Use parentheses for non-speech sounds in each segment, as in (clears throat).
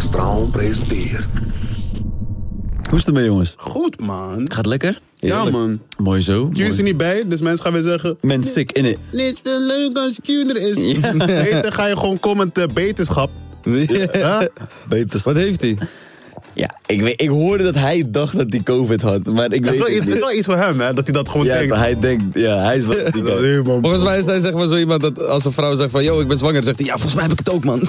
Straal presenteert. Hoe is het ermee, jongens? Goed, man. Gaat lekker? Ja, man. Mooi zo. Q is er niet bij, dus mensen gaan weer zeggen... Mens sick in it. Dit is veel leuk als Q er is. Nee, dan ga je gewoon commenten beterschap. (laughs) Ja. Beter. Wat heeft hij? Ja, ik, weet, ik hoorde dat hij dacht dat hij COVID had, maar ik Dat is weet wel, het is wel iets voor hem, hè? Dat hij dat gewoon Ja, denkt. hij denkt, ja, hij is wel. (laughs) Nee, man. Volgens mij is hij zeg maar zo iemand dat als een vrouw zegt van... yo, ik ben zwanger, zegt hij... ja, volgens mij heb ik het ook, man. (laughs) (laughs)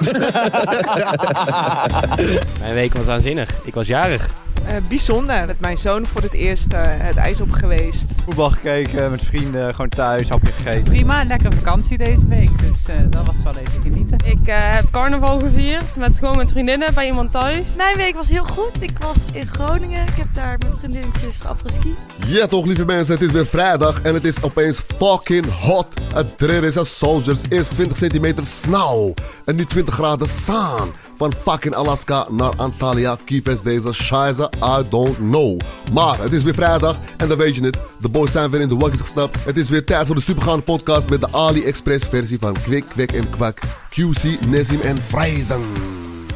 Mijn week was waanzinnig. Ik was jarig. Eh, bijzonder. Met mijn zoon voor het eerst eh, het ijs op geweest. Voetbal gekeken, met vrienden, gewoon thuis, hapje gegeten. Prima, lekker vakantie deze week. Dus eh, dat was wel even genieten. Ik eh, heb carnaval gevierd met gewoon met vriendinnen bij iemand thuis. Mijn week was heel goed. Ik was in Groningen. Ik heb daar met vriendinnetjes afgeskiet. Ja toch lieve mensen, het is weer vrijdag en het is opeens fucking hot. Het trainen is als soldiers, eerst 20 centimeter snow en nu 20 graden zaan. Van fucking Alaska naar Antalya, Kiev deze scheiße, I don't know. Maar het is weer vrijdag en dan weet je het, de boys zijn weer in de waggies gestapt. Het is weer tijd voor de supergaande podcast met de AliExpress versie van Kwik, Kwek en Kwak, QC, Nezim en Freizen.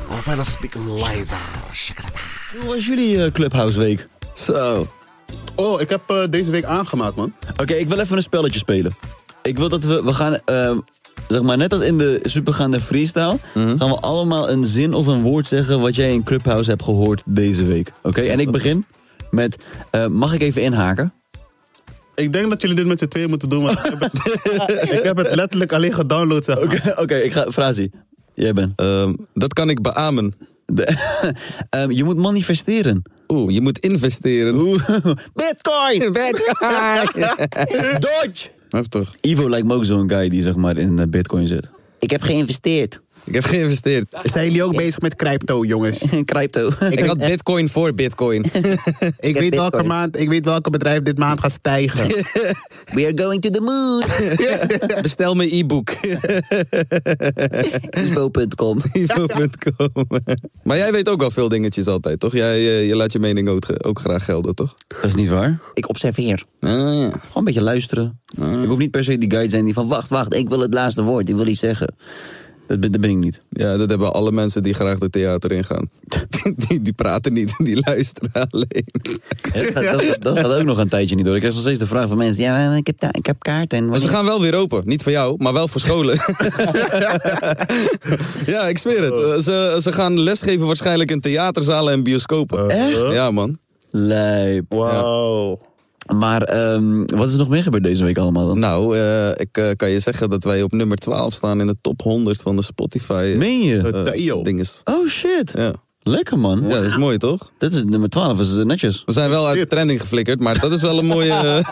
Of en speaking Liza. Hoe was jullie eh, Clubhouse week? Zo. Oh, ik heb eh, deze week aangemaakt, man. Oké, ik wil even een spelletje spelen. Ik wil dat we, we gaan, ehm, zeg maar net als in de supergaande freestyle, Mhm. gaan we allemaal een zin of een woord zeggen wat jij in Clubhouse hebt gehoord deze week. Oké, en ik begin met, eh, mag ik even inhaken? Ik denk dat jullie dit met z'n tweeën moeten doen, want ik heb het, (laughs) ik heb het letterlijk alleen gedownload, zeg maar. Oké, oké, ik ga, Frazi, jij bent. Ehm, dat kan ik beamen. De- (laughs) Ehm, je moet manifesteren. Oeh, je moet investeren. Oeh, (laughs) Bitcoin! Dodge! Heftig. Ivo lijkt me ook zo'n guy die zeg maar in eh, bitcoin zit. Ik heb geïnvesteerd. Ik heb geïnvesteerd. Zijn jullie ook bezig met crypto, jongens? (laughs) Crypto. Ik had (laughs) bitcoin voor bitcoin. (laughs) Ik weet, welke maand, ik weet welke bedrijf dit maand gaat stijgen. We are going to the moon. Bestel mijn e-book. Ivo.com. Ivo.com. maar jij weet ook wel veel dingetjes altijd, toch? Jij eh, je laat je mening ook, ook graag gelden, toch? Dat is niet waar. Ik observeer. Ah, ja. Gewoon een beetje luisteren. Ik hoef niet per se die guy te zijn die van... Wacht, wacht, ik wil het laatste woord. Ik wil iets zeggen. Dat ben, dat ben ik niet. ja, dat hebben alle mensen die graag de theater ingaan. (laughs) Die, die praten niet, die luisteren alleen. Dat gaat, dat, dat gaat ook nog een tijdje niet door. Ik krijg nog steeds de vraag van mensen... Ja, ik heb, ik heb kaarten. En Maar ze gaan wel weer open. Niet voor jou, maar wel voor scholen. (laughs) ja, ik zweer het. Ze, ze gaan lesgeven waarschijnlijk in theaterzalen en bioscopen. Echt? Ja, man. Lijp. Wauw. Maar ehm, wat is er nog meer gebeurd deze week allemaal dan? Nou, eh, ik eh, kan je zeggen dat wij op nummer 12 staan in de top 100 van de Spotify. Meen je? eh, dinges. Oh shit. Ja. Lekker man. ja, dat is mooi toch? Dit is nummer 12, is eh, netjes. We zijn wel uit de trending geflikkerd, maar dat is wel een mooie... (laughs)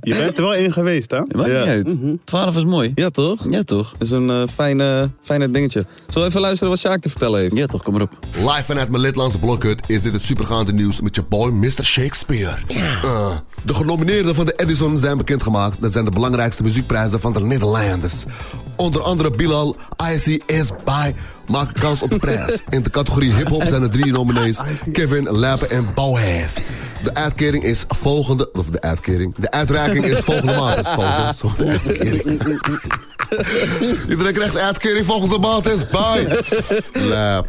Je bent er wel in geweest, hè? Maakt Ja. niet uit. 12 is mooi. ja, toch? Ja toch? Dat is een eh, fijne, fijne dingetje. Zullen we even luisteren wat Sjaak te vertellen heeft? Ja toch, kom maar op. Live vanuit mijn Lidlandse blokhut is dit het supergaande nieuws met je boy Mr. Shakespeare. Eh, de genomineerden van de Edison zijn bekendgemaakt. Dat zijn de belangrijkste muziekprijzen van de Nederlanders. Onder andere Bilal, IC is by maken kans op de prijs. In de categorie hip-hop zijn er drie nominees: Kevin, Lappe en Bouwhef. De uitkering is volgende. Of de uitkering. De uitreiking is volgende maand. Dat is? Zo, de uitkering. Iedereen krijgt uitkering volgende maand is bij. Lap.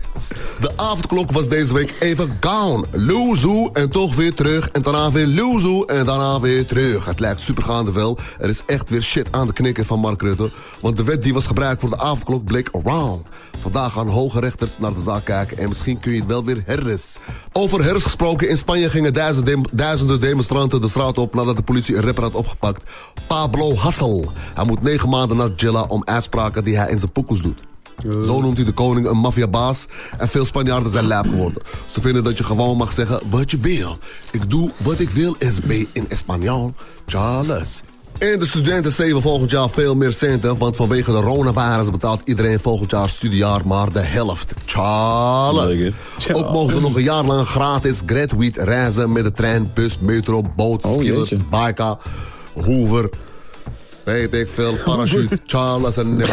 De avondklok was deze week even gone. Loezoe en toch weer terug. En daarna weer loezoe en daarna weer terug. Het lijkt supergaande wel. Er is echt weer shit aan de knikken van Mark Rutte. Want de wet die was gebruikt voor de avondklok bleek wrong. Vandaag gaan hoge rechters naar de zaak kijken. En misschien kun je het wel weer herres. Over herres gesproken. In Spanje gingen duizenden, duizenden demonstranten de straat op... nadat de politie een rapper had opgepakt. Pablo Hassel. Hij moet negen maanden naar Jilla om uitspraken die hij in zijn poekels doet. Zo noemt hij de koning een maffiabaas en veel Spanjaarden zijn lijp geworden. Ze vinden dat je gewoon mag zeggen wat je wil. Ik doe wat ik wil is B in Espanol. Charles. En de studenten zeven volgend jaar veel meer centen, want vanwege de coronavirus betaalt iedereen volgend jaar studiejaar maar de helft. Charles. Ook mogen ze nog een jaar lang gratis graduate reizen met de trein, bus, metro, boot, Oh, skillers, biker, hoover, weet ik veel, parachute, Charles en. (laughs)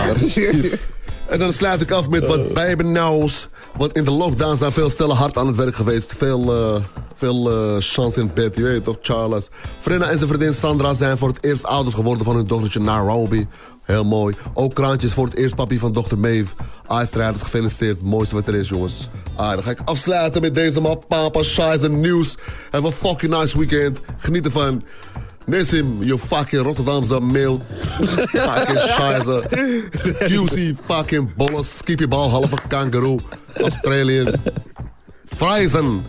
En dan sluit ik af met wat bijbenauws. Want in de lockdown zijn veel stellen hard aan het werk geweest. Veel, eh, veel eh, chance in bed, je weet toch, Charles. Frenna en zijn vriendin Sandra zijn voor het eerst ouders geworden van hun dochtertje Nairobi. Heel mooi. Ook kraantjes voor het eerst papi van dochter Maeve. Ijstrijders gefeliciteerd. Het mooiste wat er is, jongens. Ah, dan ga ik afsluiten met deze man. Papa, Shize nieuws. Have a fucking nice weekend. Geniet ervan. Nessim, you fucking Rotterdamse mail. fucking (laughs) Shize. QC, fucking bolles. Skippiebal, halve kangaroo. Australian. Friesen.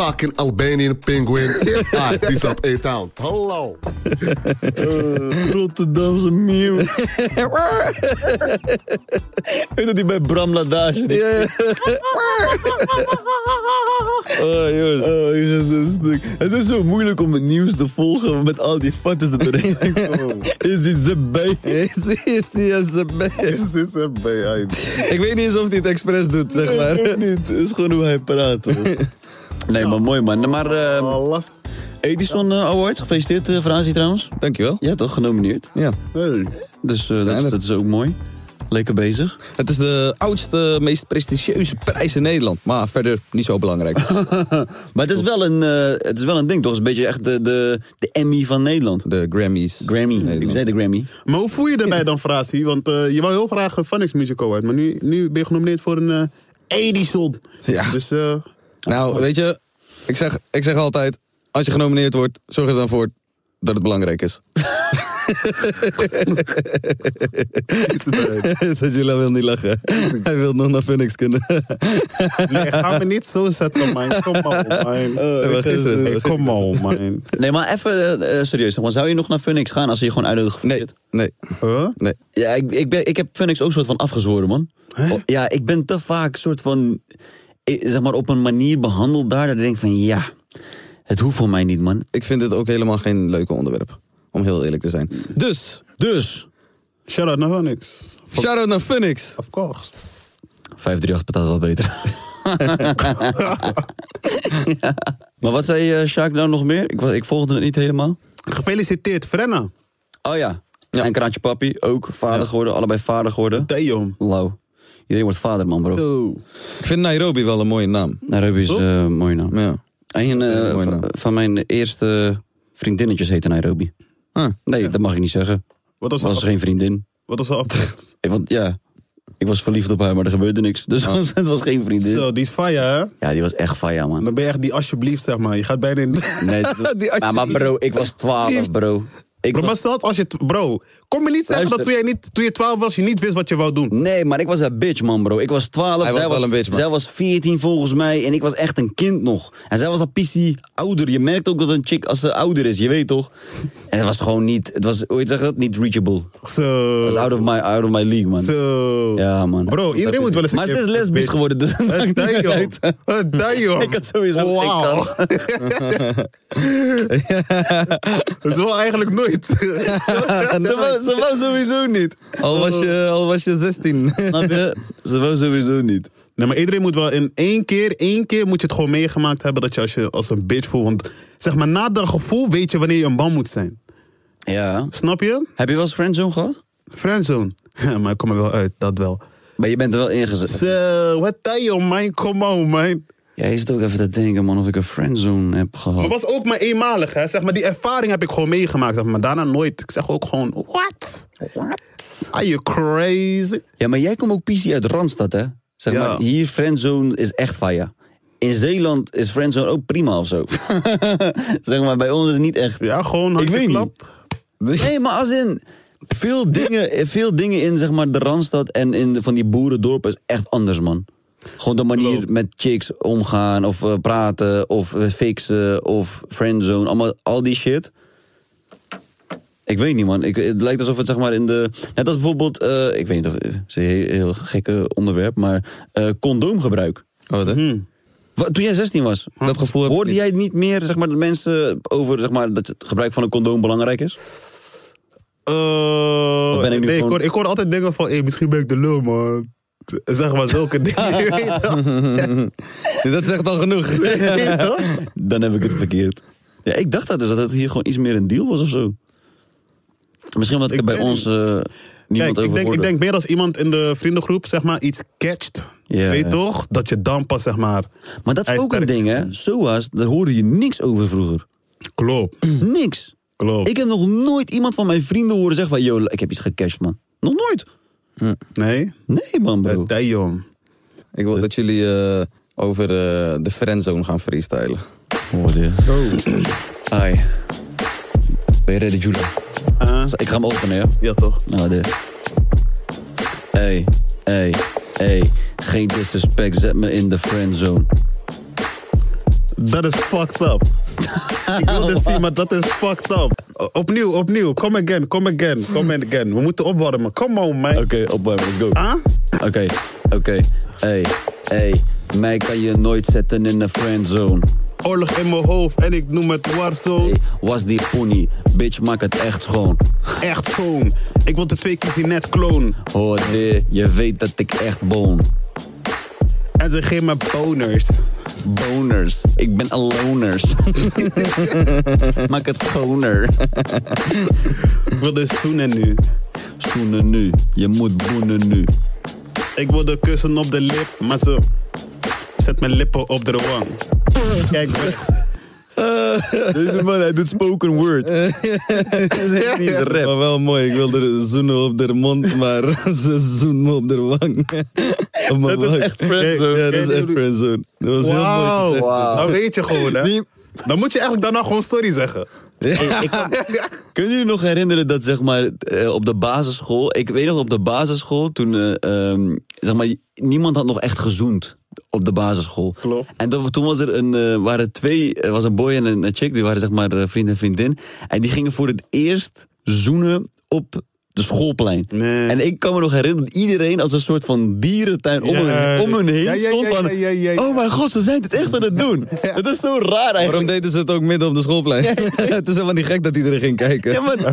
Fucking Albanian penguin. (laughs) Die is op A-Town. Hallo. Rotterdamse meeuw. (laughs) Weet dat die bij Bram Ladage... (laughs) die- Oh, jongens. Oh, ik ga zo stuk. Het is zo moeilijk om het nieuws te volgen met al die foto's er doorheen komen. Is die ze bij? Is is is erbij? Is is erbij. Ik weet niet eens of hij het expres doet, zeg maar. Ook niet. Het is gewoon hoe hij praat. hoor. Nee, maar mooi man. Maar eh Alles. Edison eh, Awards, gefeliciteerd uh, Frazi trouwens. Dankjewel. Ja, toch? Genomineerd. Ja. Hey. Dus eh, dat, is, dat is ook mooi. Lekker bezig. Het is de oudste, meest prestigieuze prijs in Nederland. Maar verder niet zo belangrijk. (laughs) Maar het is wel een, eh, het is wel een ding, toch? Het is een beetje echt de, de, de Emmy van Nederland. De Grammys. Grammy. Nederland. Ik zei de Grammy. Maar hoe voel je erbij dan, Frasie? Want eh, je wou heel graag een Phonics Music Award. Maar nu, nu ben je genomineerd voor een eh, Edison. Ja. Dus eh, Nou, weet je, ik zeg, ik zeg altijd, als je genomineerd wordt, zorg er dan voor dat het belangrijk is. (laughs) dat jullie wil niet lachen. Hij wil nog naar Phoenix kunnen. nee, ga me niet zo zetten, man. Kom op, man. maar gisteren- Hey, Kom op, man. Nee, maar even eh, eh, serieus. Maar zou je nog naar Phoenix gaan als je je gewoon uitnodigt? Nee, nee, Huh? nee. Ja, ik, ik, ben, ik heb Phoenix ook soort van afgezworen, man. Oh, ja, ik ben te vaak soort van... eh, Zeg maar op een manier behandeld daar. Dat ik denk van, ja... Het hoeft voor mij niet, man. Ik vind dit ook helemaal geen leuke onderwerp. Om heel eerlijk te zijn. Dus, Dus... Shout-out naar Phonics. shout-out naar Phoenix. Of course. 538 betaalt wel beter. Ja. (laughs) Maar wat zei uh, Sjaak nou nog meer? Ik, ik volgde het niet helemaal. Gefeliciteerd, Frenna. Oh ja. En Kraantje Papi, ook vader geworden. Allebei vader geworden. Damn. Lauw. Iedereen wordt vader, man, bro. Zo. Ik vind Nairobi wel een mooie naam. Nairobi is eh, een mooie naam. Ja. Een eh, Ja, mooie van, naam. van mijn eerste vriendinnetjes heette Nairobi. Ah, Nee, dat mag ik niet zeggen. Wat was, Dat was de geen vriendin. Wat was de opdracht? (laughs) Ik, want, ja, ik was verliefd op haar, maar er gebeurde niks. Dus het was- (laughs) het was geen vriendin. Zo, die is fire, hè? Ja, die was echt faya, man. Dan ben je echt die alsjeblieft, zeg maar. Je gaat bijna in... Nee, (laughs) dat was- Die maar, maar bro, ik was 12, bro. Ik Bro, maar was, als je... Bro, kom je niet zeggen Luister. dat toen, jij niet, toen je 12 was, je niet wist wat je wou doen? nee, maar ik was een bitch, man, bro. Ik was 12. Hij was zij wel een bitch, man. Zij was 14 volgens mij en ik was echt een kind nog. En zij was al pissie ouder. Je merkt ook dat een chick als ze ouder is, je weet toch? En het was gewoon niet, het was, hoe je zegt dat? Niet reachable. Zo. Het was out of my, out of my league, man. Zo. Ja, man. Bro, iedereen moet wel eens een Maar ze is lesbisch bitch. geworden, dus dat (laughs) damn. Ik had sowieso kans. (laughs) Dat (laughs) is wel eigenlijk nooit. (laughs) Ze wou, ze wou sowieso niet. al, was je, al was je 16. Snap je? Ze wou sowieso niet. Nee, maar iedereen moet wel in één keer, één keer moet je het gewoon meegemaakt hebben dat je als, je als een bitch voelt. Want zeg maar, na dat gevoel weet je wanneer je een man moet zijn. Ja. Snap je? Heb je wel eens friendzone gehad? Friendzone. Ja, (laughs) maar ik kom er wel uit, dat wel. Maar je bent er wel ingezet. Zo, wat je man, come on, man. Ja, je zit ook even te denken, man, of ik een friendzone heb Maar gehad. het was ook maar eenmalig, hè. Zeg maar, die ervaring heb ik gewoon meegemaakt, zeg maar. Daarna nooit. Ik zeg ook gewoon, what? What? Are you crazy? Ja, maar jij komt ook PC uit Randstad, hè? Zeg Ja. maar, hier friendzone is echt faya. In Zeeland is friendzone ook prima of zo. (laughs) zeg maar, bij ons is het niet echt. Ja, gewoon Ik weet klap. Nee, maar als in... Veel dingen, veel dingen in zeg maar, de Randstad en in de- van die boerendorpen is echt anders, man. Gewoon de manier Klopt. met chicks omgaan of eh, praten of eh, fixen of friendzone. Allemaal, al die shit. Ik weet niet, man. Ik, het lijkt alsof het zeg maar in de... Net als bijvoorbeeld, eh, ik weet niet of het is een heel, heel gekke onderwerp, maar condoomgebruik. Oh, dat? Hm. Wat, toen jij 16 was, Dat gevoel heb ik hoorde niet. jij niet meer zeg maar, de mensen over zeg maar, dat het gebruik van een condoom belangrijk is? Ben ik nu nee, ik, gewoon- hoor, ik hoor altijd dingen van, hey, misschien ben ik de lul, man. Zeg maar zulke (laughs) dingen. je weet? (laughs) Dat zegt al genoeg. (laughs) Dan heb ik het verkeerd. Ja, ik dacht dat dus dat het hier gewoon iets meer een deal was of zo. Misschien omdat ik, Ik bij ons eh, niemand Kijk, over ik denk, ik denk meer als iemand in de vriendengroep zeg maar, iets catcht. Ja, weet ja. toch? Dat je dan pas zeg maar. Maar dat is ook een ding, hè? SOA's, daar hoorde je niks over vroeger. Klopt. Niks. Klopt. Ik heb nog nooit iemand van mijn vrienden horen zeggen van... Yo, ik heb iets gecashed, man. Nog nooit. Nee? Nee, man, bro. Damn. Ik wil dat jullie eh, over eh, de friendzone gaan freestylen. Hoorde je. Hi. Ben je ready, Julia? Uh, Ik ga hem openen, ja? ja, toch? Nou, dit. Hey, hey, hey. Geen disrespect, zet me in de friendzone. Dat is fucked up. Ik wil dit zien, maar dat is fucked up. Opnieuw, opnieuw. Come again, come again, come again. We moeten opwarmen. Come on, man. Oké, opwarmen, let's go. Ah? Oké, oké. Hey, hey. Mij kan je nooit zetten in de friendzone. Oorlog in mijn hoofd en ik noem het Warzone. Hey, was die pony? Bitch, maak het echt schoon. Echt gewoon. Ik wil de twee keer net kloon. Hoor je weet dat ik echt boon. En ze geven me boners. Boners. Ik ben aloners. (laughs) maak het schoner. Ik wil de zoenen nu. Schoenen nu, je moet boenen nu. Ik wil de kussen op de lip, maar ze zet mijn lippen op de wang. Kijk weg. (laughs) Deze man, hij doet spoken word. (laughs) Dat is echt niet rap. Maar wel mooi, ik wilde zoenen op de mond, maar (laughs) ze zoen me op de wang. Op Dat is echt friendzone. Ja, dat is echt friendzone. Dat was heel mooi Wauw. gezegd. Dan weet je gewoon, hè. Die- Dan moet je eigenlijk daarna gewoon story zeggen. Kunnen jullie nog herinneren dat zeg maar eh, op de basisschool, ik weet nog op de basisschool toen eh, ehm, zeg maar niemand had nog echt gezoend op de basisschool. Klopt. En dat- toen was er een, eh, waren twee, er was een boy en een, een chick, die waren zeg maar eh, vriend en vriendin. En die gingen voor het eerst zoenen op de schoolplein. Nee. En ik kan me nog herinneren dat iedereen als een soort van dierentuin om, Ja, hun, om hun heen ja, ja, stond van, ja, ja, ja, ja. oh mijn god, ze zijn het echt aan het doen. (laughs) Dat is zo raar eigenlijk. Waarom deden ze het ook midden op de schoolplein? (laughs) het is helemaal niet gek dat iedereen ging kijken. Ja, maar (laughs)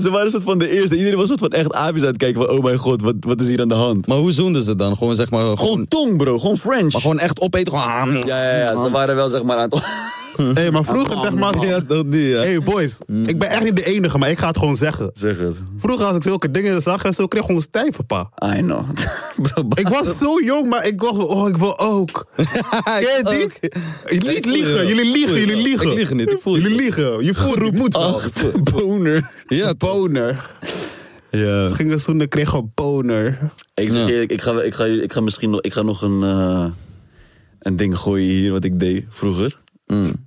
Ze waren een soort van de eerste. Iedereen was een soort van echt aapjes aan het kijken van... Oh mijn god, wat, wat is hier aan de hand? Maar hoe zoenden ze dan? Gewoon zeg maar... Gewoon, Gewoon tong, bro. Gewoon French. maar gewoon echt opeten. Gewoon, ah, Ja, ja, ja. Ze waren wel zeg maar aan het... (laughs) Hé, maar vroeger zeg maar... (laughs) Ja, dat niet, ja. Hey boys, ik ben echt niet de enige, maar ik ga het gewoon zeggen. Zeg het. Vroeger als ik zulke dingen zag en zo, kreeg ik gewoon stijve pa. I know. (laughs) Bro, Ik was zo jong, maar ik dacht, oh, ik wil ook. Ken je die? Ik liegen, je. jullie Ik liegen, voel je jullie liegen. Ik lieg niet, ik voel. Jullie liegen. Je voelt, je moet wel. boner. Ja, Boner. Ja. Gingen zoenen, kreeg gewoon boner. Ik zeg Ja. eerlijk, ik ga, ik, ga, ik ga misschien nog... Ik ga nog een... eh, een ding gooien hier wat ik deed vroeger.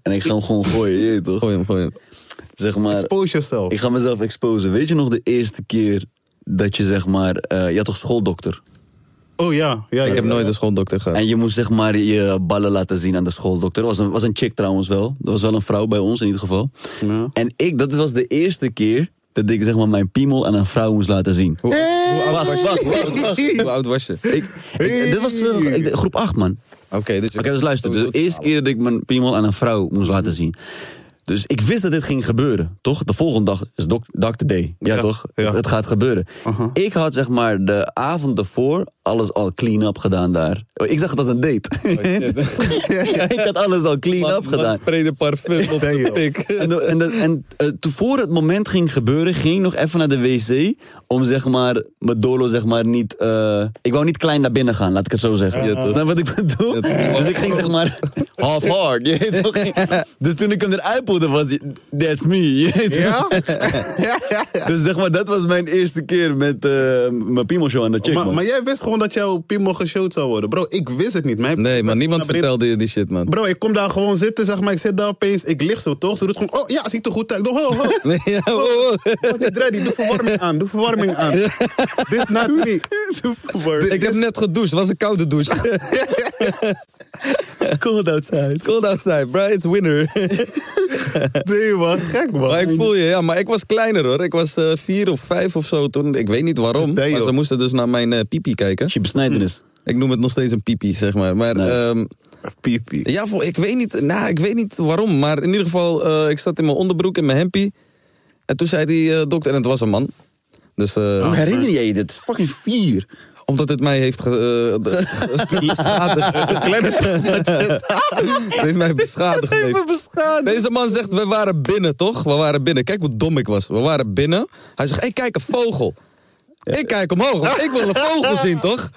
En ik ga hem gewoon gooien, je weet toch? Gooi hem, gooi hem. Zeg maar... Expose yourself. Ik ga mezelf exposen. Weet je nog de eerste keer dat je zeg maar... eh, je had toch schooldokter? Oh ja, ja. Ik heb nooit een schooldokter gehad. En je moest zeg maar je ballen laten zien aan de schooldokter. Dat was een, was een chick trouwens wel. Dat was wel een vrouw bij ons in ieder geval. Ja. En ik, dat was de eerste keer dat ik zeg maar mijn piemel aan een vrouw moest laten zien. Hoe, hoe oud was Wacht, je? wacht, wacht. Hoe oud was je? Ik, ik- dit was eh, ik- groep 8 man. Oké, dus dus luister. Dus de eerste keer dat ik mijn piemel aan een vrouw moest laten zien. Dus ik wist dat dit ging gebeuren, toch? De volgende dag is Dr. Day. Ja, Ja, toch? ja. Het, het gaat gebeuren. Ik had zeg maar de avond ervoor alles al clean-up gedaan daar. Ik zag het als een date. (laughs) ik had alles al clean-up gedaan. sprayde parfum op de pik. En, en, en eh, toen voor het moment ging gebeuren, ging ik nog even naar de wc. Om zeg maar, mijn dolo zeg maar niet... eh, ik wou niet klein naar binnen gaan, laat ik het zo zeggen. Ja, Snap wat ik bedoel? dus ik ging zeg maar (laughs) half hard. Je dus toen ik hem eruit poelde was hij, that's me. Je? (laughs) Ja? Dus zeg maar, dat was mijn eerste keer met eh, mijn piemelshow aan de chick, maar, maar jij wist gewoon dat jouw piemel geshowd zou worden. Bro, ik wist het niet. Mijn Nee, maar niemand vertelde je die shit, man. Bro, ik kom daar gewoon zitten, zeg maar. Ik zit daar opeens, ik lig zo toch? Ze doet gewoon, oh ja, ziet er goed uit. Oh, oh. (laughs) Nee, ja. Ik was niet ready, doe verwarming aan, doe verwarming aan. This not me. (laughs) Ik heb net gedoucht, het was een koude douche. (laughs) cold outside. Cold outside, bro, it's winter. Nee man, gek man. Maar ik voel je, ja, maar ik was kleiner hoor. Ik was eh, vier of vijf of zo toen. Ik weet niet waarom. Nee, maar ze moesten dus naar mijn eh, pipi kijken. Je besnijdenis. Ik noem het nog steeds een pipi, zeg maar. Maar Nice. ehm, Piepie. ja, ik weet, niet, nou, ik weet niet waarom. Maar in ieder geval, eh, ik zat in mijn onderbroek, in mijn hempie. En toen zei die eh, dokter, en het was een man. Dus, eh, Hoe herinner je je dit? Fucking vier. Omdat het mij heeft eh, beschadigd. Het heeft mij beschadigd. Deze man zegt, we waren binnen, toch? We waren binnen. Kijk hoe dom ik was. We waren binnen. Hij zegt, hey, kijk, een vogel. Ik kijk omhoog, want ik wil een vogel zien, toch?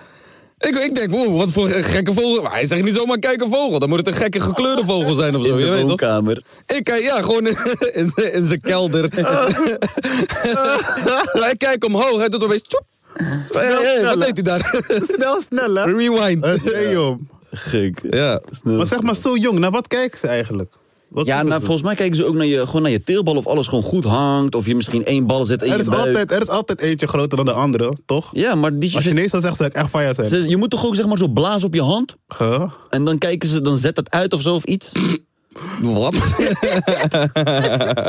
Ik, ik denk, wow, wat voor een gekke vogel. Maar hij zegt niet zomaar, kijk een vogel. Dan moet het een gekke gekleurde vogel zijn of zo. In je de weet toch? woonkamer. Ik kijk, ja, gewoon in, in, in zijn kelder. (laughs) (laughs) maar ik kijk omhoog, hij doet opeens... Tjoep. Hey, hey, wat deed hij daar? (laughs) Snel, snel, hè? Rewind. Het hey, joh. Gek. Ja. Maar zeg maar zo jong, naar wat kijken ze eigenlijk? Wat Ja, nou, volgens mij kijken ze ook naar je, gewoon naar je teelbal of alles gewoon goed hangt. Of je misschien één bal zet in er, je is buik. altijd, er is altijd eentje groter dan de andere, toch? Ja, maar die Als je nee zou zeggen, zou ik echt fire zijn. ze- je moet toch ook zeg maar zo blazen op je hand? Huh? En dan kijken ze, dan zet het uit of zo of iets? Wat? (laughs)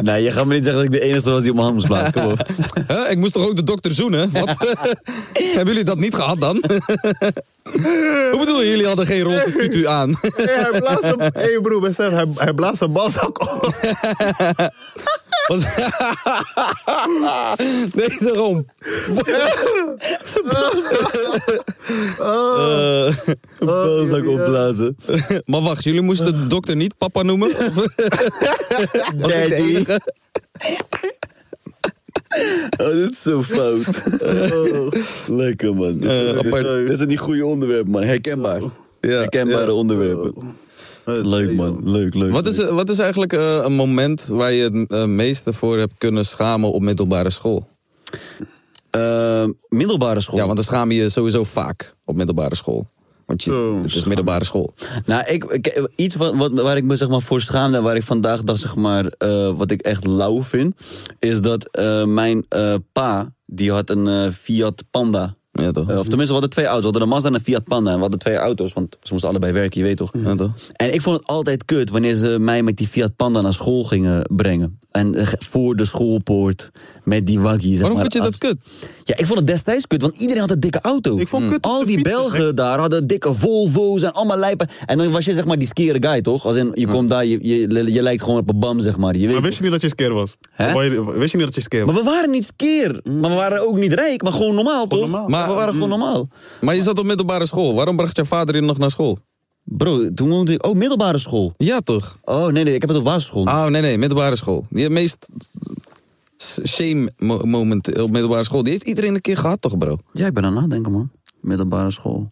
nee, je gaat me niet zeggen dat ik de enige was die op mijn hand moest blazen. Kom op. (laughs) Huh? Ik moest toch ook de dokter zoenen? Wat? (laughs) Hebben jullie dat niet gehad dan? Hoe bedoel je, jullie hadden geen roze tutu aan? Hey, hij blaast hem. Hey broer, hij, hij blaast zijn balzak op. Was- Deze gewoon. Eh, balzak opblazen. Maar wacht, jullie moesten de dokter niet papa noemen? (laughs) Daddy. Oh, dit is zo fout. Oh, lekker, man. Eh, apart. Dit zijn die goede onderwerpen, man. Herkenbaar. Herkenbare onderwerpen. Leuk, man. Leuk, leuk. Wat is, wat is eigenlijk eh, een moment waar je het eh, meeste voor hebt kunnen schamen op middelbare school? Eh, middelbare school? Ja, want dan schaam je je sowieso vaak op middelbare school. Want je, het is middelbare school. Nou, ik, ik- iets wat, wat, waar ik me zeg maar, voor schaamde... waar ik vandaag dacht, zeg maar, eh, wat ik echt lauw vind... is dat eh, mijn eh, pa, die had een eh, Fiat Panda. Ja, toch? Eh, of tenminste, we hadden twee auto's. We hadden een Mazda en een Fiat Panda. En we hadden twee auto's, want ze moesten allebei werken, je weet toch? Ja, toch? En ik vond het altijd kut wanneer ze mij met die Fiat Panda naar school gingen brengen. En eh, voor de schoolpoort met die waggie. Zeg Waarom maar, vond je dat kut? Ja, ik vond het destijds kut, want iedereen had een dikke auto. Ik vond kut om Al die fietsen. Belgen daar hadden dikke Volvo's en allemaal lijpen. En dan was je zeg maar die skere guy, toch? Als in, je komt daar, je, je, je lijkt gewoon op een bam, zeg maar. Je weet Maar wist je niet dat je skeer was? Hè? Wist je niet dat je skeer was? maar we waren niet skeer. Maar we waren ook niet rijk, maar gewoon normaal, toch? normaal. Maar we waren gewoon normaal. Maar je zat op middelbare school. Waarom bracht je vader je nog naar school? Bro, toen woonde ik... Oh, middelbare school. Ja, toch? Oh, nee, nee, ik heb het op basisschool. Oh, nee, nee, middelbare school. Die meest shame mo- moment op middelbare school. Die heeft iedereen een keer gehad, toch, bro? Ja, ik ben aan het nadenken, man. Middelbare school.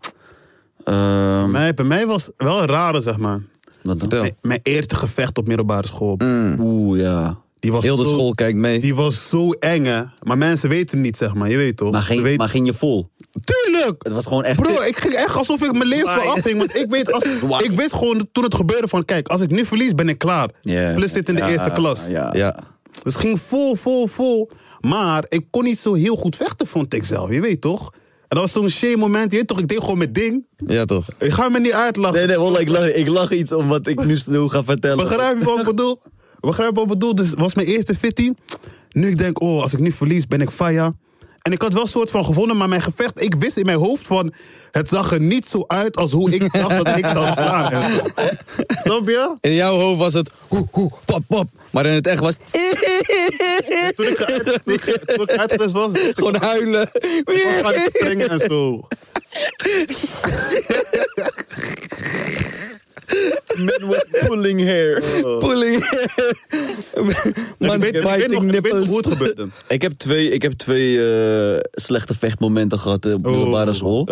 Ehm bij mij was wel een rare, zeg maar. wat dan? Vertel. Mijn, mijn eerste gevecht op middelbare school. Oeh, ja. Die was Heel de zo, school kijkt mee. Die was zo eng, hè. Maar mensen weten niet, zeg maar. Je weet toch? Maar ging, weten- maar ging je vol? Tuurlijk! Het was gewoon echt... Bro, ik ging echt alsof ik mijn leven afhing. Want ik weet, als, (laughs) ik wist gewoon toen het gebeurde van... Kijk, als ik nu verlies, ben ik klaar. Plus zit in de Ja, eerste klas. Ja. Ja. Dus het ging vol, vol, vol. Maar ik kon niet zo heel goed vechten, vond ik zelf. Je weet toch? En dat was zo'n shame moment. Je weet toch, ik deed gewoon mijn ding. Ja, toch? Ik ga me niet uitlachen. Nee, nee, wallah, ik lach, ik lach iets om wat ik nu nu ga vertellen. Begrijp je wat ik bedoel? Begrijp wat ik bedoel? Dus het was mijn eerste fitty. Nu ik denk, oh, als ik nu verlies, ben ik faya. En ik had wel een soort van gevonden, maar mijn gevecht, ik wist in mijn hoofd van, het zag er niet zo uit als hoe ik dacht dat ik zou slaan. Snap je? In jouw hoofd was het hoe, hoe, pop, pop. Maar in het echt was (laughs) Toen ik, uit, toen ik, toen ik uitgerust was, gewoon huilen. van, ga ik springen en zo. (laughs) pulling hair. Pulling. Ik weet, ik, nog, ik weet nog hoe het gebeurde. Ik heb twee, ik heb twee eh, slechte vechtmomenten gehad eh, op middelbare school.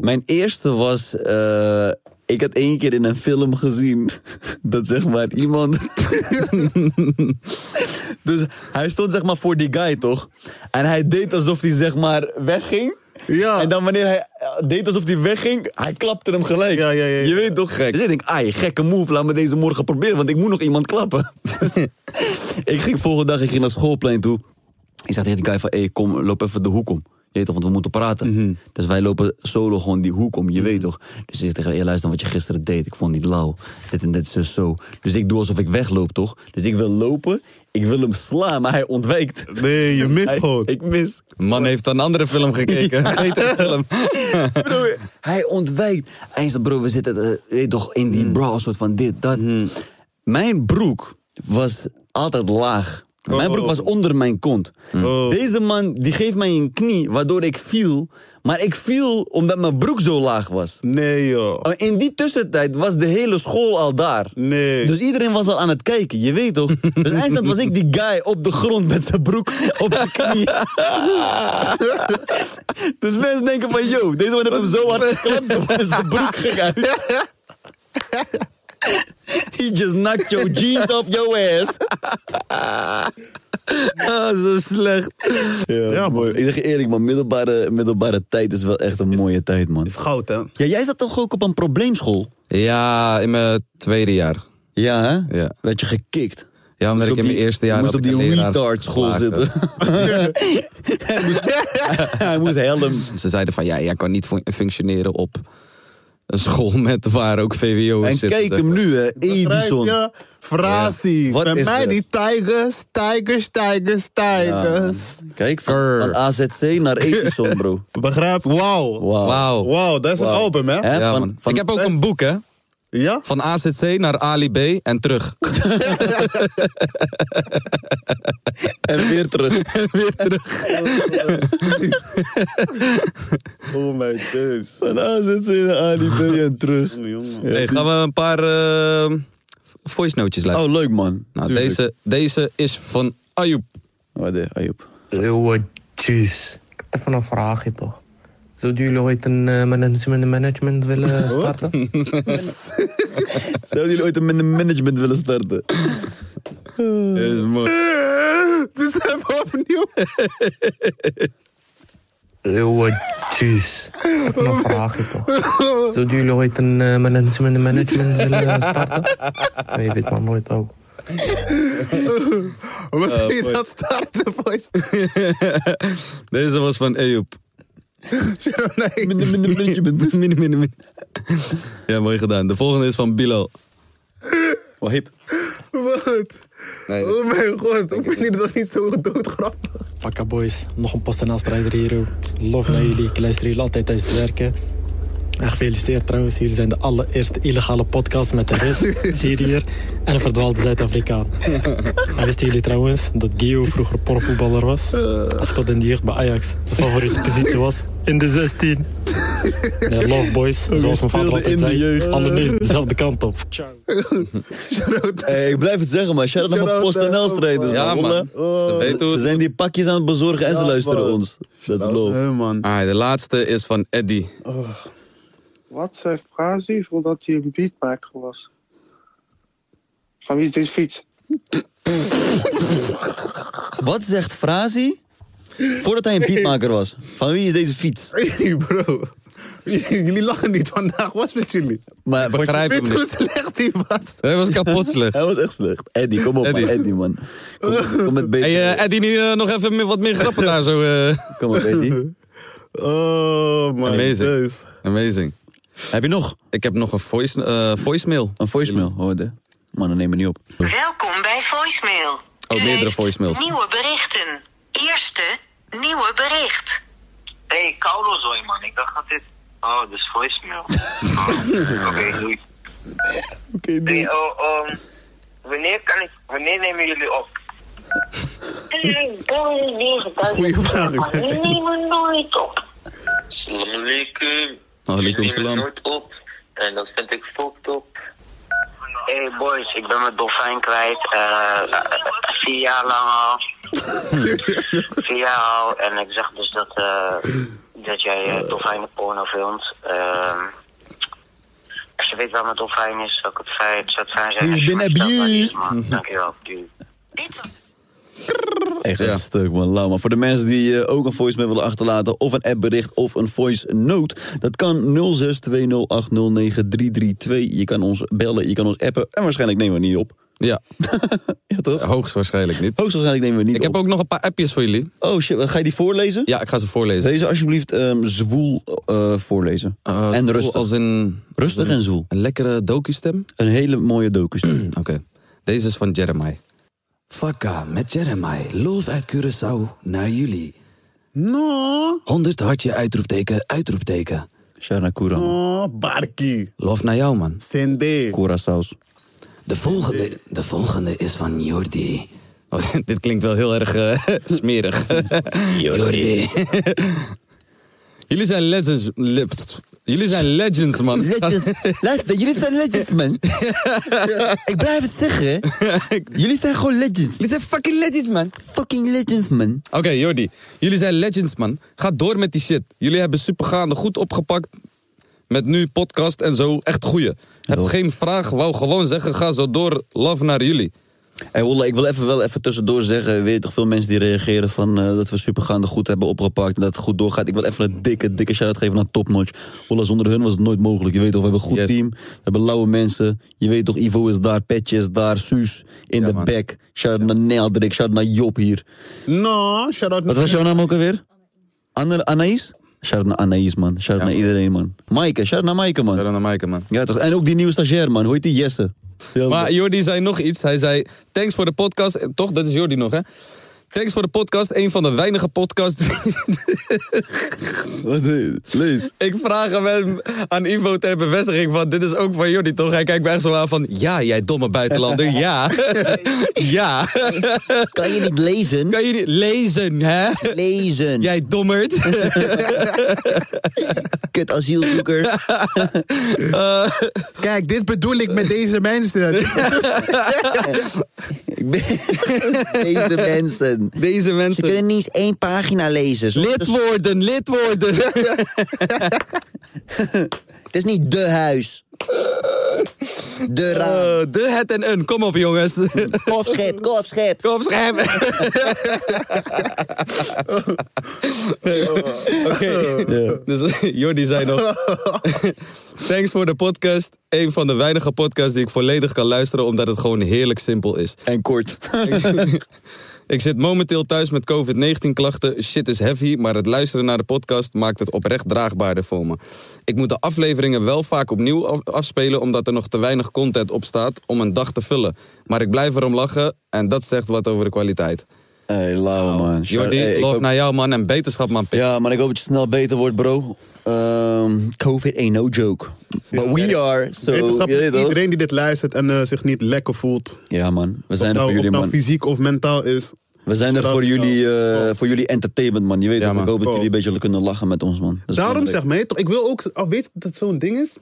Mijn eerste was... eh, ik had één keer in een film gezien (laughs) dat zeg maar iemand. (laughs) dus hij stond zeg maar voor die guy toch? En hij deed alsof hij zeg maar wegging. Ja. En dan wanneer hij eh, deed alsof hij wegging, hij klapte hem gelijk. Ja, ja, ja. Je weet toch? Gek. Dus ik denk, ai, gekke move, laat me deze morgen proberen, want ik moet nog iemand klappen. (laughs) Dus (laughs) ik ging volgende dag ik ging naar schoolplein toe. Ik zei tegen die guy van, hey, kom, loop even de hoek om. Je weet toch, want we moeten praten. Mhm. Dus wij lopen solo gewoon die hoek om, je weet toch. Dus ik zeg tegen luister wat je gisteren deed. Ik vond het niet lauw. Dit en dit, zo, zo. Dus ik doe alsof ik wegloop, toch? Dus ik wil lopen, ik wil hem slaan, maar hij ontwijkt. Nee, je mist Hij- gewoon. Ik mis. Man heeft een andere film gekeken. (laughs) Een betere film. (laughs) Bro, hij ontwijkt. Hij zegt, bro, we zitten eh, weet toch in die bra, soort van dit, dat. Mijn broek was altijd laag. Mijn broek was onder mijn kont. Deze man die geeft mij een knie waardoor ik viel. Maar ik viel omdat mijn broek zo laag was. Nee, joh. In die tussentijd was de hele school al daar. Nee. Dus iedereen was al aan het kijken, je weet toch? Dus (laughs) eindstand was ik die guy op de grond met zijn broek (laughs) op zijn knie. (laughs) dus mensen denken van, yo, deze man heeft hem zo hard geklemd, dat zijn broek ging uit. (laughs) He just knocked your jeans off your ass. (laughs) Ah, zo slecht. Ja, mooi. Ik zeg je eerlijk, man, middelbare, middelbare tijd is wel echt een mooie tijd, man. Is goud, hè? Ja, jij zat toch ook op een probleemschool? Ja, in mijn tweede jaar. Ja, hè? Ja. Werd je gekikt? Ja, omdat Moest ik in op mijn die- eerste jaar moest op ik die een leraar retard school zitten. (laughs) hij, moest, hij moest helm. Ze zeiden van, ja, jij kan niet fun- functioneren op een school met waar ook VWO En zit. kijk hem nu, hè. Edison. Frasie. Ja. Wat Bij mij er? die Tigers, Tigers, Tigers, Tigers. Kijk, van, AZC naar (laughs) Edison, bro. Begrijp? Wauw. Wauw. Wauw. Dat is een album, hè? Hè, Ja, van- man. van- ik heb ook een boek, hè. Ja? Van AZC naar Ali B en terug. (laughs) En weer terug. (laughs) Weer terug. Oh my days. Van AZC naar ADB en terug. Hey, gaan we een paar eh, voice notes laten. Oh, leuk, man. nou, Tuurlijk. deze, deze is van Ayoub. Wat de, Ayoub. Jeez. Even een vraagje toch. Zouden jullie ooit een eh, management, management willen starten? (laughs) Zouden jullie ooit een man- management willen starten? Dat is mooi. Dus even opnieuw. Toch. Zouden jullie ooit een eh, management, management willen starten? Nee, je weet maar nooit ook. Zie je dat starten, boys? (laughs) Deze was van Ayoub. Ja, mooi gedaan. De volgende is van Bilal. Wahib. Wat? Nee, Oh mijn god, hoe vind je dat niet zo doodgrappig? Pakka boys, nog een PostNL-strijder hier. ook. Lof naar jullie, ik luister jullie altijd tijdens het werken. En gefeliciteerd trouwens, jullie zijn de allereerste illegale podcast met een Rus, Syriër en een verdwaalde Zuid-Afrikaan. En wisten jullie trouwens dat Gio vroeger profvoetballer was? Hij speelde in de jeugd bij Ajax. Zijn favoriete (laughs) positie was in de 16. Nee, love boys, zoals mijn vader altijd in de zei, jeugd? alle neus dezelfde kant op. Ciao. Hey, ik blijf het zeggen, maar shout-out naar mijn PostNL-strijders, Ja, man. man. Wallah. Ze zijn die pakjes aan het bezorgen en ze luisteren man. ons. Dat is love. Hey, man. Ah, de laatste is van Eddie. Wat zei Frazi voordat hij een beatmaker was? Van wie is deze fiets? (laughs) Wat zegt Frazi? Voordat hij een beatmaker was. Van wie is deze fiets? (laughs) Hey, bro. Jullie lachen niet vandaag, wat is met jullie? Maar Begrijp je hoe niet. slecht hij was? Hij was kapot slecht. Hij was echt slecht. Eddie, kom op Eddie. man. Eddie, man. Kom, kom met beter. Hey, eh, Eddie, niet, eh, nog even wat meer grappen daar zo. eh. Kom op, Eddie. (laughs) Oh my Amazing. days. Amazing. Heb je nog? Ik heb nog een voice, eh, voicemail. Een voicemail? Oh, de. Mannen nemen niet op. Welkom bij voicemail. Oh, U meerdere heeft voicemails. Nieuwe berichten. Eerste nieuwe bericht. Hey, koude zooi man. Ik dacht dat dit... Oh, dus voicemail. (laughs) Oké, doei. Oké, Hey, oh, um, wanneer, kan ik, wanneer nemen jullie op? Goeie vraag. We nemen nooit op. Salam alaikum. Alaikum salam. nooit op. En dat vind ik fucked up. Hey boys, ik ben mijn dolfijn kwijt. Eh, vier jaar lang al. (laughs) vier jaar al. En ik zeg dus dat, eh, dat jij uh, dolfijnen porno filmt. Ehm, als je weet waar mijn dolfijn is, zou ik het fijn, zou het fijn zijn. He's je been me vertelt waar die is, Echt Ja. een stuk, man. Lauw. Maar voor de mensen die eh, ook een voicemail willen achterlaten... of een appbericht of een voice note... dat kan 0620809332. Je kan ons bellen, je kan ons appen... en waarschijnlijk nemen we niet op. Ja, (laughs) Ja, toch? hoogstwaarschijnlijk niet. Hoogstwaarschijnlijk nemen we niet Ik op. heb ook nog een paar appjes voor jullie. Oh shit, wat, ga je die voorlezen? Ja, ik ga ze voorlezen. Deze alsjeblieft ehm, zwoel eh, voorlezen. Eh, en rustig. Als een, Rustig en zwoel. een lekkere docu-stem. Een hele mooie docus. (clears throat) Oké, deze is van Jeremiah. Fakka met Jeremiah. Love uit Curaçao naar jullie. No. 100 hartje uitroepteken, uitroepteken. Shana Kuran. Oh, Barkie. Love naar jou, man. Sende. Curaçao's. De volgende, de volgende is van Jordi. Oh, (laughs) dit klinkt wel heel erg eh, (laughs) smerig. (laughs) Jordi. Jullie zijn legends. Jullie zijn legends, man. Legends. Luister, jullie zijn legends, man. Ik blijf het zeggen. Jullie zijn gewoon legends. Jullie zijn fucking legends, man. Fucking legends, man. Oké, Jordi. Jullie zijn legends, man. Ga door met die shit. Jullie hebben supergaande goed opgepakt. Met nu podcast en zo. Echt goeie. Heb geen vraag. Wou gewoon zeggen, ga zo door. Love naar jullie. Hey, ik wil even, wel even tussendoor zeggen. Weet je toch veel mensen die reageren van eh, dat we supergaande goed hebben opgepakt. En dat het goed doorgaat. Ik wil even een dikke, dikke shout-out geven naar Topnotch. Wolle, zonder hun was het nooit mogelijk. Je weet toch, we hebben een goed team. We hebben lauwe mensen. Je weet toch, Ivo is daar, Petje is daar, Suus in de back. Shout-out naar Neldrik, shout-out naar Job hier. No, shout-out Wat was jouw naam ook alweer? Anne, Anaïs? Shout-out naar Anaïs, man. Shout-out naar iedereen, man. Maaike, shout-out naar Maaike, man. Shout-out naar Maaike, man. Ja, toch. En ook die nieuwe stagiair, man. Hoe heet die? Jesse. Maar Jordi zei nog iets. Hij zei, thanks voor de podcast. Toch, dat is Jordi nog, hè? Thanks voor de podcast. Een van de weinige podcasts. (laughs) Wat Lees. Ik vraag hem hem aan Ivo ter bevestiging van... dit is ook van Jordi, toch? Hij kijkt me echt zo aan van... ja, jij domme buitenlander, (laughs) ja. (laughs) ja. Kan je niet lezen? Kan je niet lezen, hè? Lezen. Jij dommerd. Kut asielzoeker. Kijk, dit bedoel ik met deze mensen. Ik ben- Deze mensen. Deze mensen. Ze kunnen niet eens één pagina lezen. Zo- Lid worden, lid worden. (laughs) Het is niet de huis. De raam. Eh, de, het en een. Kom op, jongens. Kofschip, kofschip. Kofschip. (laughs) Oké. Dus Jordi zei nog... (laughs) Thanks voor de podcast. Een van de weinige podcasts die ik volledig kan luisteren... omdat het gewoon heerlijk simpel is. En kort. Ik zit momenteel thuis met COVID-19 klachten. Shit is heavy, maar het luisteren naar de podcast maakt het oprecht draagbaarder voor me. Ik moet de afleveringen wel vaak opnieuw af- afspelen... omdat er nog te weinig content op staat om een dag te vullen. Maar ik blijf erom lachen en dat zegt wat over de kwaliteit. Hey, lauw, man. Jordi, Hey, ik love hoop- naar jou, man. En beterschap, man. Ja, maar ik hoop dat je snel beter wordt, bro. Ehm, COVID ain't no joke. But we are. So, iedereen die dit luistert en eh, zich niet lekker voelt. Ja, man. We zijn of er nou, voor jullie, of nou man. fysiek of mentaal is. We zijn er voor jullie, eh, voor jullie entertainment, man. Je weet toch, ik hoop dat Oh. jullie een beetje kunnen lachen met ons, man. Daarom zeg maar, toch, ik wil ook, al weet je dat het zo'n ding is.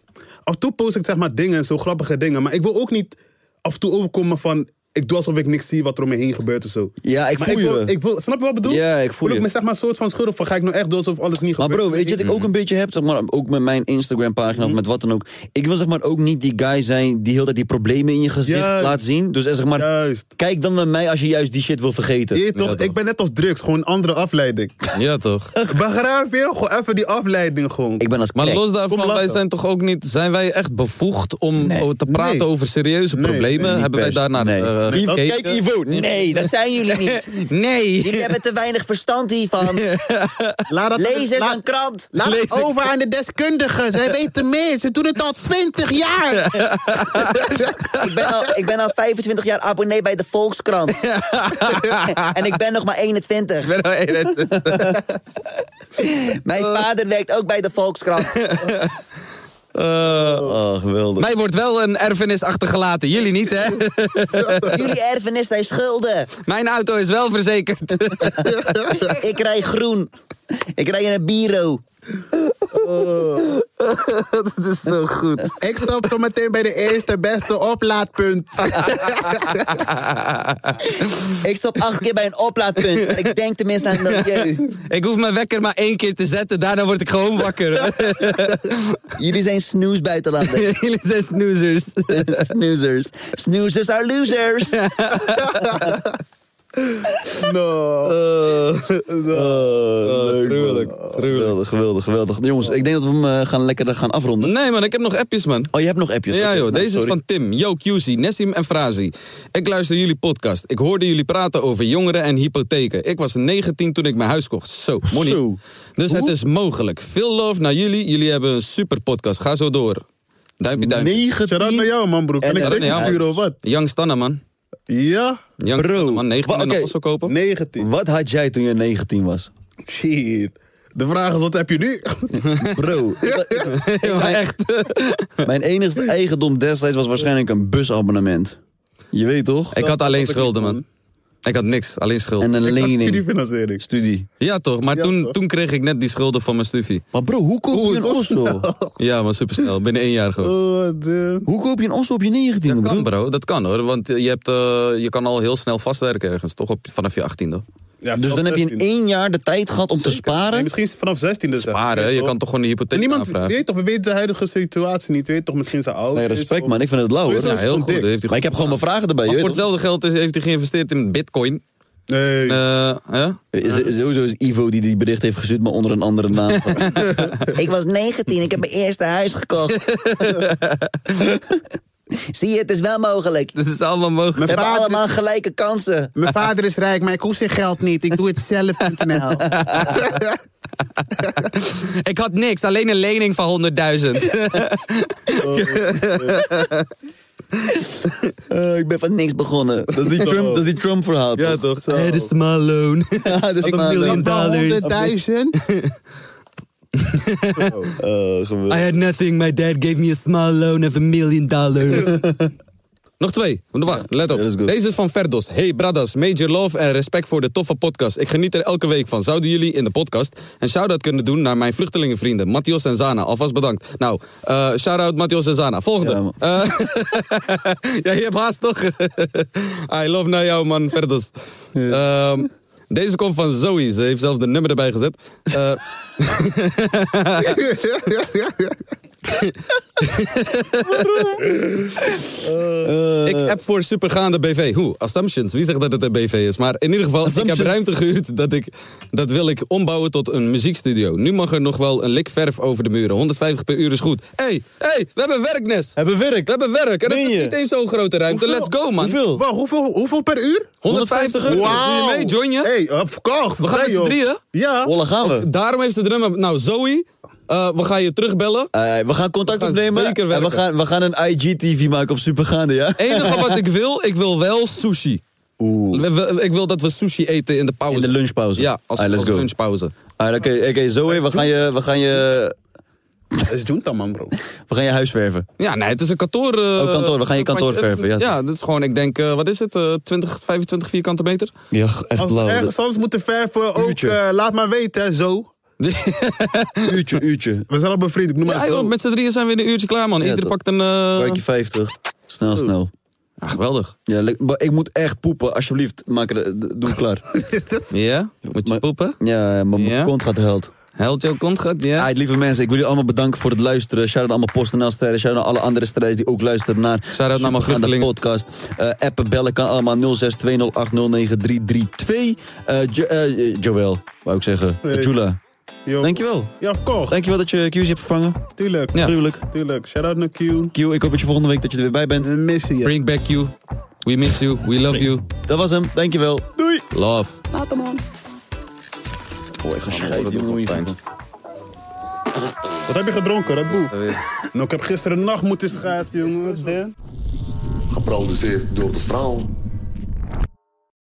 Af en toe post ik zeg maar dingen, zo grappige dingen. Maar ik wil ook niet af en toe overkomen van, ik doe alsof ik niks zie wat er om me heen gebeurt of zo. Ja, ik Maar voel ik wil, je. ik wil, snap je wat ik bedoel? Ja, ik voel Wil je. me zeg maar een soort van schuldig van, ga ik nou echt doen alsof alles niet Maar gebeurt? bro, weet je wat ik ook een beetje heb? Zeg maar, ook met mijn Instagram pagina Mhm. of met wat dan ook. Ik wil zeg maar ook niet die guy zijn die heel tijd die problemen in je gezicht Juist. laat zien. Dus eh, zeg maar, kijk dan naar mij als je juist die shit wil vergeten. Je weet toch, ik ben net als drugs, gewoon een andere afleiding. (laughs) Ja, toch? Begrijp je? Gewoon even die afleiding gewoon. Ik ben als Maar los daarvan, wij zijn toch ook niet... Zijn wij echt bevoegd om te praten Nee. over serieuze Nee, problemen? nee, Hebben wij daarnaar nee. Gekeken? kijk Ivo, nee, dat zijn jullie niet. (laughs) Nee. Jullie hebben te weinig verstand hiervan. (laughs) Laat dat- Lees eens een krant. Laat het over aan de deskundigen. Zij weten meer. Ze doen het al 20 jaar. (laughs) ik, ben al, ik ben al 25 jaar abonnee bij de Volkskrant. en ik ben nog maar 21. ben al 21. Mijn vader werkt ook bij de Volkskrant. Oh, geweldig. Mij wordt wel een erfenis achtergelaten. Jullie niet, hè? (laughs) Jullie erfenis zijn schulden. Mijn auto is wel verzekerd. (laughs) Ik rij groen. Ik rij in een biro. (laughs) Dat is zo goed. Ik stop zo meteen bij de eerste beste oplaadpunt. (laughs) Ik stop acht keer bij een oplaadpunt. Ik denk tenminste aan het milieu. Ik hoef mijn wekker maar één keer te zetten. Daarna word ik gewoon wakker. (laughs) Jullie zijn snoesbuitenlanders. Jullie zijn snoezers. Snoezers. Snoezers are losers. (laughs) No. Oh, gruwelijk. Geweldig, geweldig, geweldig. Jongens, ik denk dat we hem eh, gaan lekker gaan afronden. Nee man, ik heb nog appjes man. Oh, je hebt nog appjes? Ja joh, nou, deze is van Tim, Yo QC, Nessim en Frazi. Ik luister jullie podcast. Ik hoorde jullie praten over jongeren en hypotheken. Ik was 19 toen ik mijn huis kocht. Zo, money. Zo. Dus het is mogelijk. Veel love naar jullie. Jullie hebben een super podcast. Ga zo door. Duimpje, duimpje. 19 Shout-out naar jou, man, broer. Kan En- ik ja, sturen of wat? Young Stanna man. Ja? Young Bro, man. 19 wa- en een oké. Osso kopen. 19. Wat had jij toen je 19 was? Shit. De vraag is, wat heb je nu? (laughs) Bro, (laughs) maar echt. mijn enigste eigendom destijds was waarschijnlijk een busabonnement. Je weet toch? Ik had alleen schulden man. Ik had niks, alleen schulden. En een Ik had lening. studiefinanciering. Studie. Ja toch, maar Ja, toen, toch? toen kreeg ik net die schulden van mijn studie. Maar bro, hoe koop je een Oslo? snel? Ja, maar supersnel, binnen één jaar gewoon. Oh, damn. Hoe koop je een Oslo op je 19 Dat bro? kan bro, dat kan hoor, want je, hebt, eh, je kan al heel snel vastwerken ergens, toch op, vanaf je achttiende. Ja, Dus dan heb je in 16. één jaar de tijd gehad om te Nee, sparen. misschien vanaf 16 dus. Sparen, je kan toch gewoon een En hypotheek niemand aanvragen. weet toch, we weten de huidige situatie niet. Weet toch, misschien zijn ouders. Nee, respect man, ik vind het lauw hoor. Ja, heel goed. dik. Heeft hij Maar ik heb gewoon mijn vragen erbij. Maar voor hetzelfde geld heeft hij geïnvesteerd in bitcoin. Nee. Eh, ja? Z- Sowieso is Ivo die die bericht heeft gestuurd, maar onder een andere naam. (laughs) ik was 19, ik heb mijn eerste huis gekocht. (laughs) (laughs) Zie je, het is wel mogelijk. Dit is allemaal mogelijk. We hebben vader allemaal gelijke kansen. Mijn vader is rijk, maar ik hoef zijn geld niet. Ik doe het zelf.nl. (laughs) Ik had niks, alleen een lening van 100.000. Eh, (laughs) ik ben van niks begonnen. Dat is die Trump, dat is die Trump verhaal. ja toch? this is my loan. Ja, dat is miljoen dollars. 100.000? Eh, (laughs) zo wil- I had nothing, my dad gave me a small loan of a million dollars. (laughs) Nog twee. Wacht, let op. Deze is van Verdos. Hey bradas, major love en respect voor de toffe podcast. Ik geniet er elke week van. Zouden jullie in de podcast een shout-out kunnen doen naar mijn vluchtelingenvrienden, Matthios en Zana? Alvast bedankt. Nou, eh shout-out Matthios en Zana. Volgende. Ja. Eh, (laughs) ja, je hebt haast toch? I love naar jou man, Verdos. Ehm, deze komt van Zoe. Ze heeft zelf de nummer erbij gezet. (laughs) (laughs) Eh, Ik app voor supergaande BV. Hoe? Assumptions. Wie zegt dat het een BV is? Maar in ieder geval, ik heb ruimte gehuurd. Dat, ik, dat wil ik ombouwen tot een muziekstudio. Nu mag er nog wel een lik verf over de muren. 150 per uur is goed. Hé, hey, hey, we hebben werknes. Hebben werk. We hebben werk. En het Meen is je? niet eens zo'n grote ruimte. Let's go, man. Hoeveel? Wacht, hoeveel, hoeveel per uur? 150 euro. Doe je mee, join je? Hey, uh, verkocht. We gaan met z'n drieën. Ja. Wolle gaan we. Daarom heeft ze de nummer... Nou, Zoe, eh, we gaan je terugbellen. Eh, we gaan contact We gaan opnemen zeker en we gaan, we gaan een IGTV maken op Supergaande, ja? Het enige wat ik wil, ik wil wel sushi. Oeh. We- we- Ik wil dat we sushi eten in de pauze. In de lunchpauze. Ja, als, let's als go. lunchpauze. Oké, oké, Zoe, we gaan je, we gaan je, Dat is Junta, man, bro. we gaan je huis verven. Ja, nee, het is een kantoor. eh, Oh, kantoor, we gaan je kantoor verven, ja. Ja, dat is gewoon, ik denk, eh, wat is het? eh 20, 25 vierkante meter? Ja, echt Als we ergens anders moeten verven, ook eh, laat maar weten, hè, zo. (laughs) Uurtje, uurtje. We zijn al bevriend, ik noem maar Ja, joh, met z'n drieën zijn we in een uurtje klaar, man. Ja, Ieder pakt een... eh, Werkje 50. Snel, snel. Ja, geweldig. Ja, maar ik moet echt poepen. Alsjeblieft, maak er, d- doe het klaar. (laughs) Ja? Moet je Maar- poepen? Ja, maar mijn Ja? kont gaat held. Held jouw kont gaat, ja? Alright, lieve mensen, ik wil jullie allemaal bedanken voor het luisteren. Shout-out allemaal PostNL-strijders. Shout-out naar alle andere strijders die ook luisteren naar Shout-out naar mijn vluchtelingen. podcast. Eh, appen, bellen kan allemaal 0620809332. Eh jo eh, Joël, wou ik zeggen. Hey. Jula. Yo. Dankjewel. Ja, kocht. Dankjewel dat je QC hebt vervangen. Tuurlijk. Ja. Gruwelijk. Tuurlijk. Shout-out naar Q. Q, ik hoop dat je volgende week dat je er weer bij bent. We missen je. Bring back you. We miss you. We love you. Dat was hem. Dankjewel. Doei. Love. Later man. Oh, ik ga schrijven. Wat heb je gedronken, Red Bull? Nou, ik heb gisteren nacht moeten schaatsen, jongen. Wat dan? Geproduceerd door de vrouw.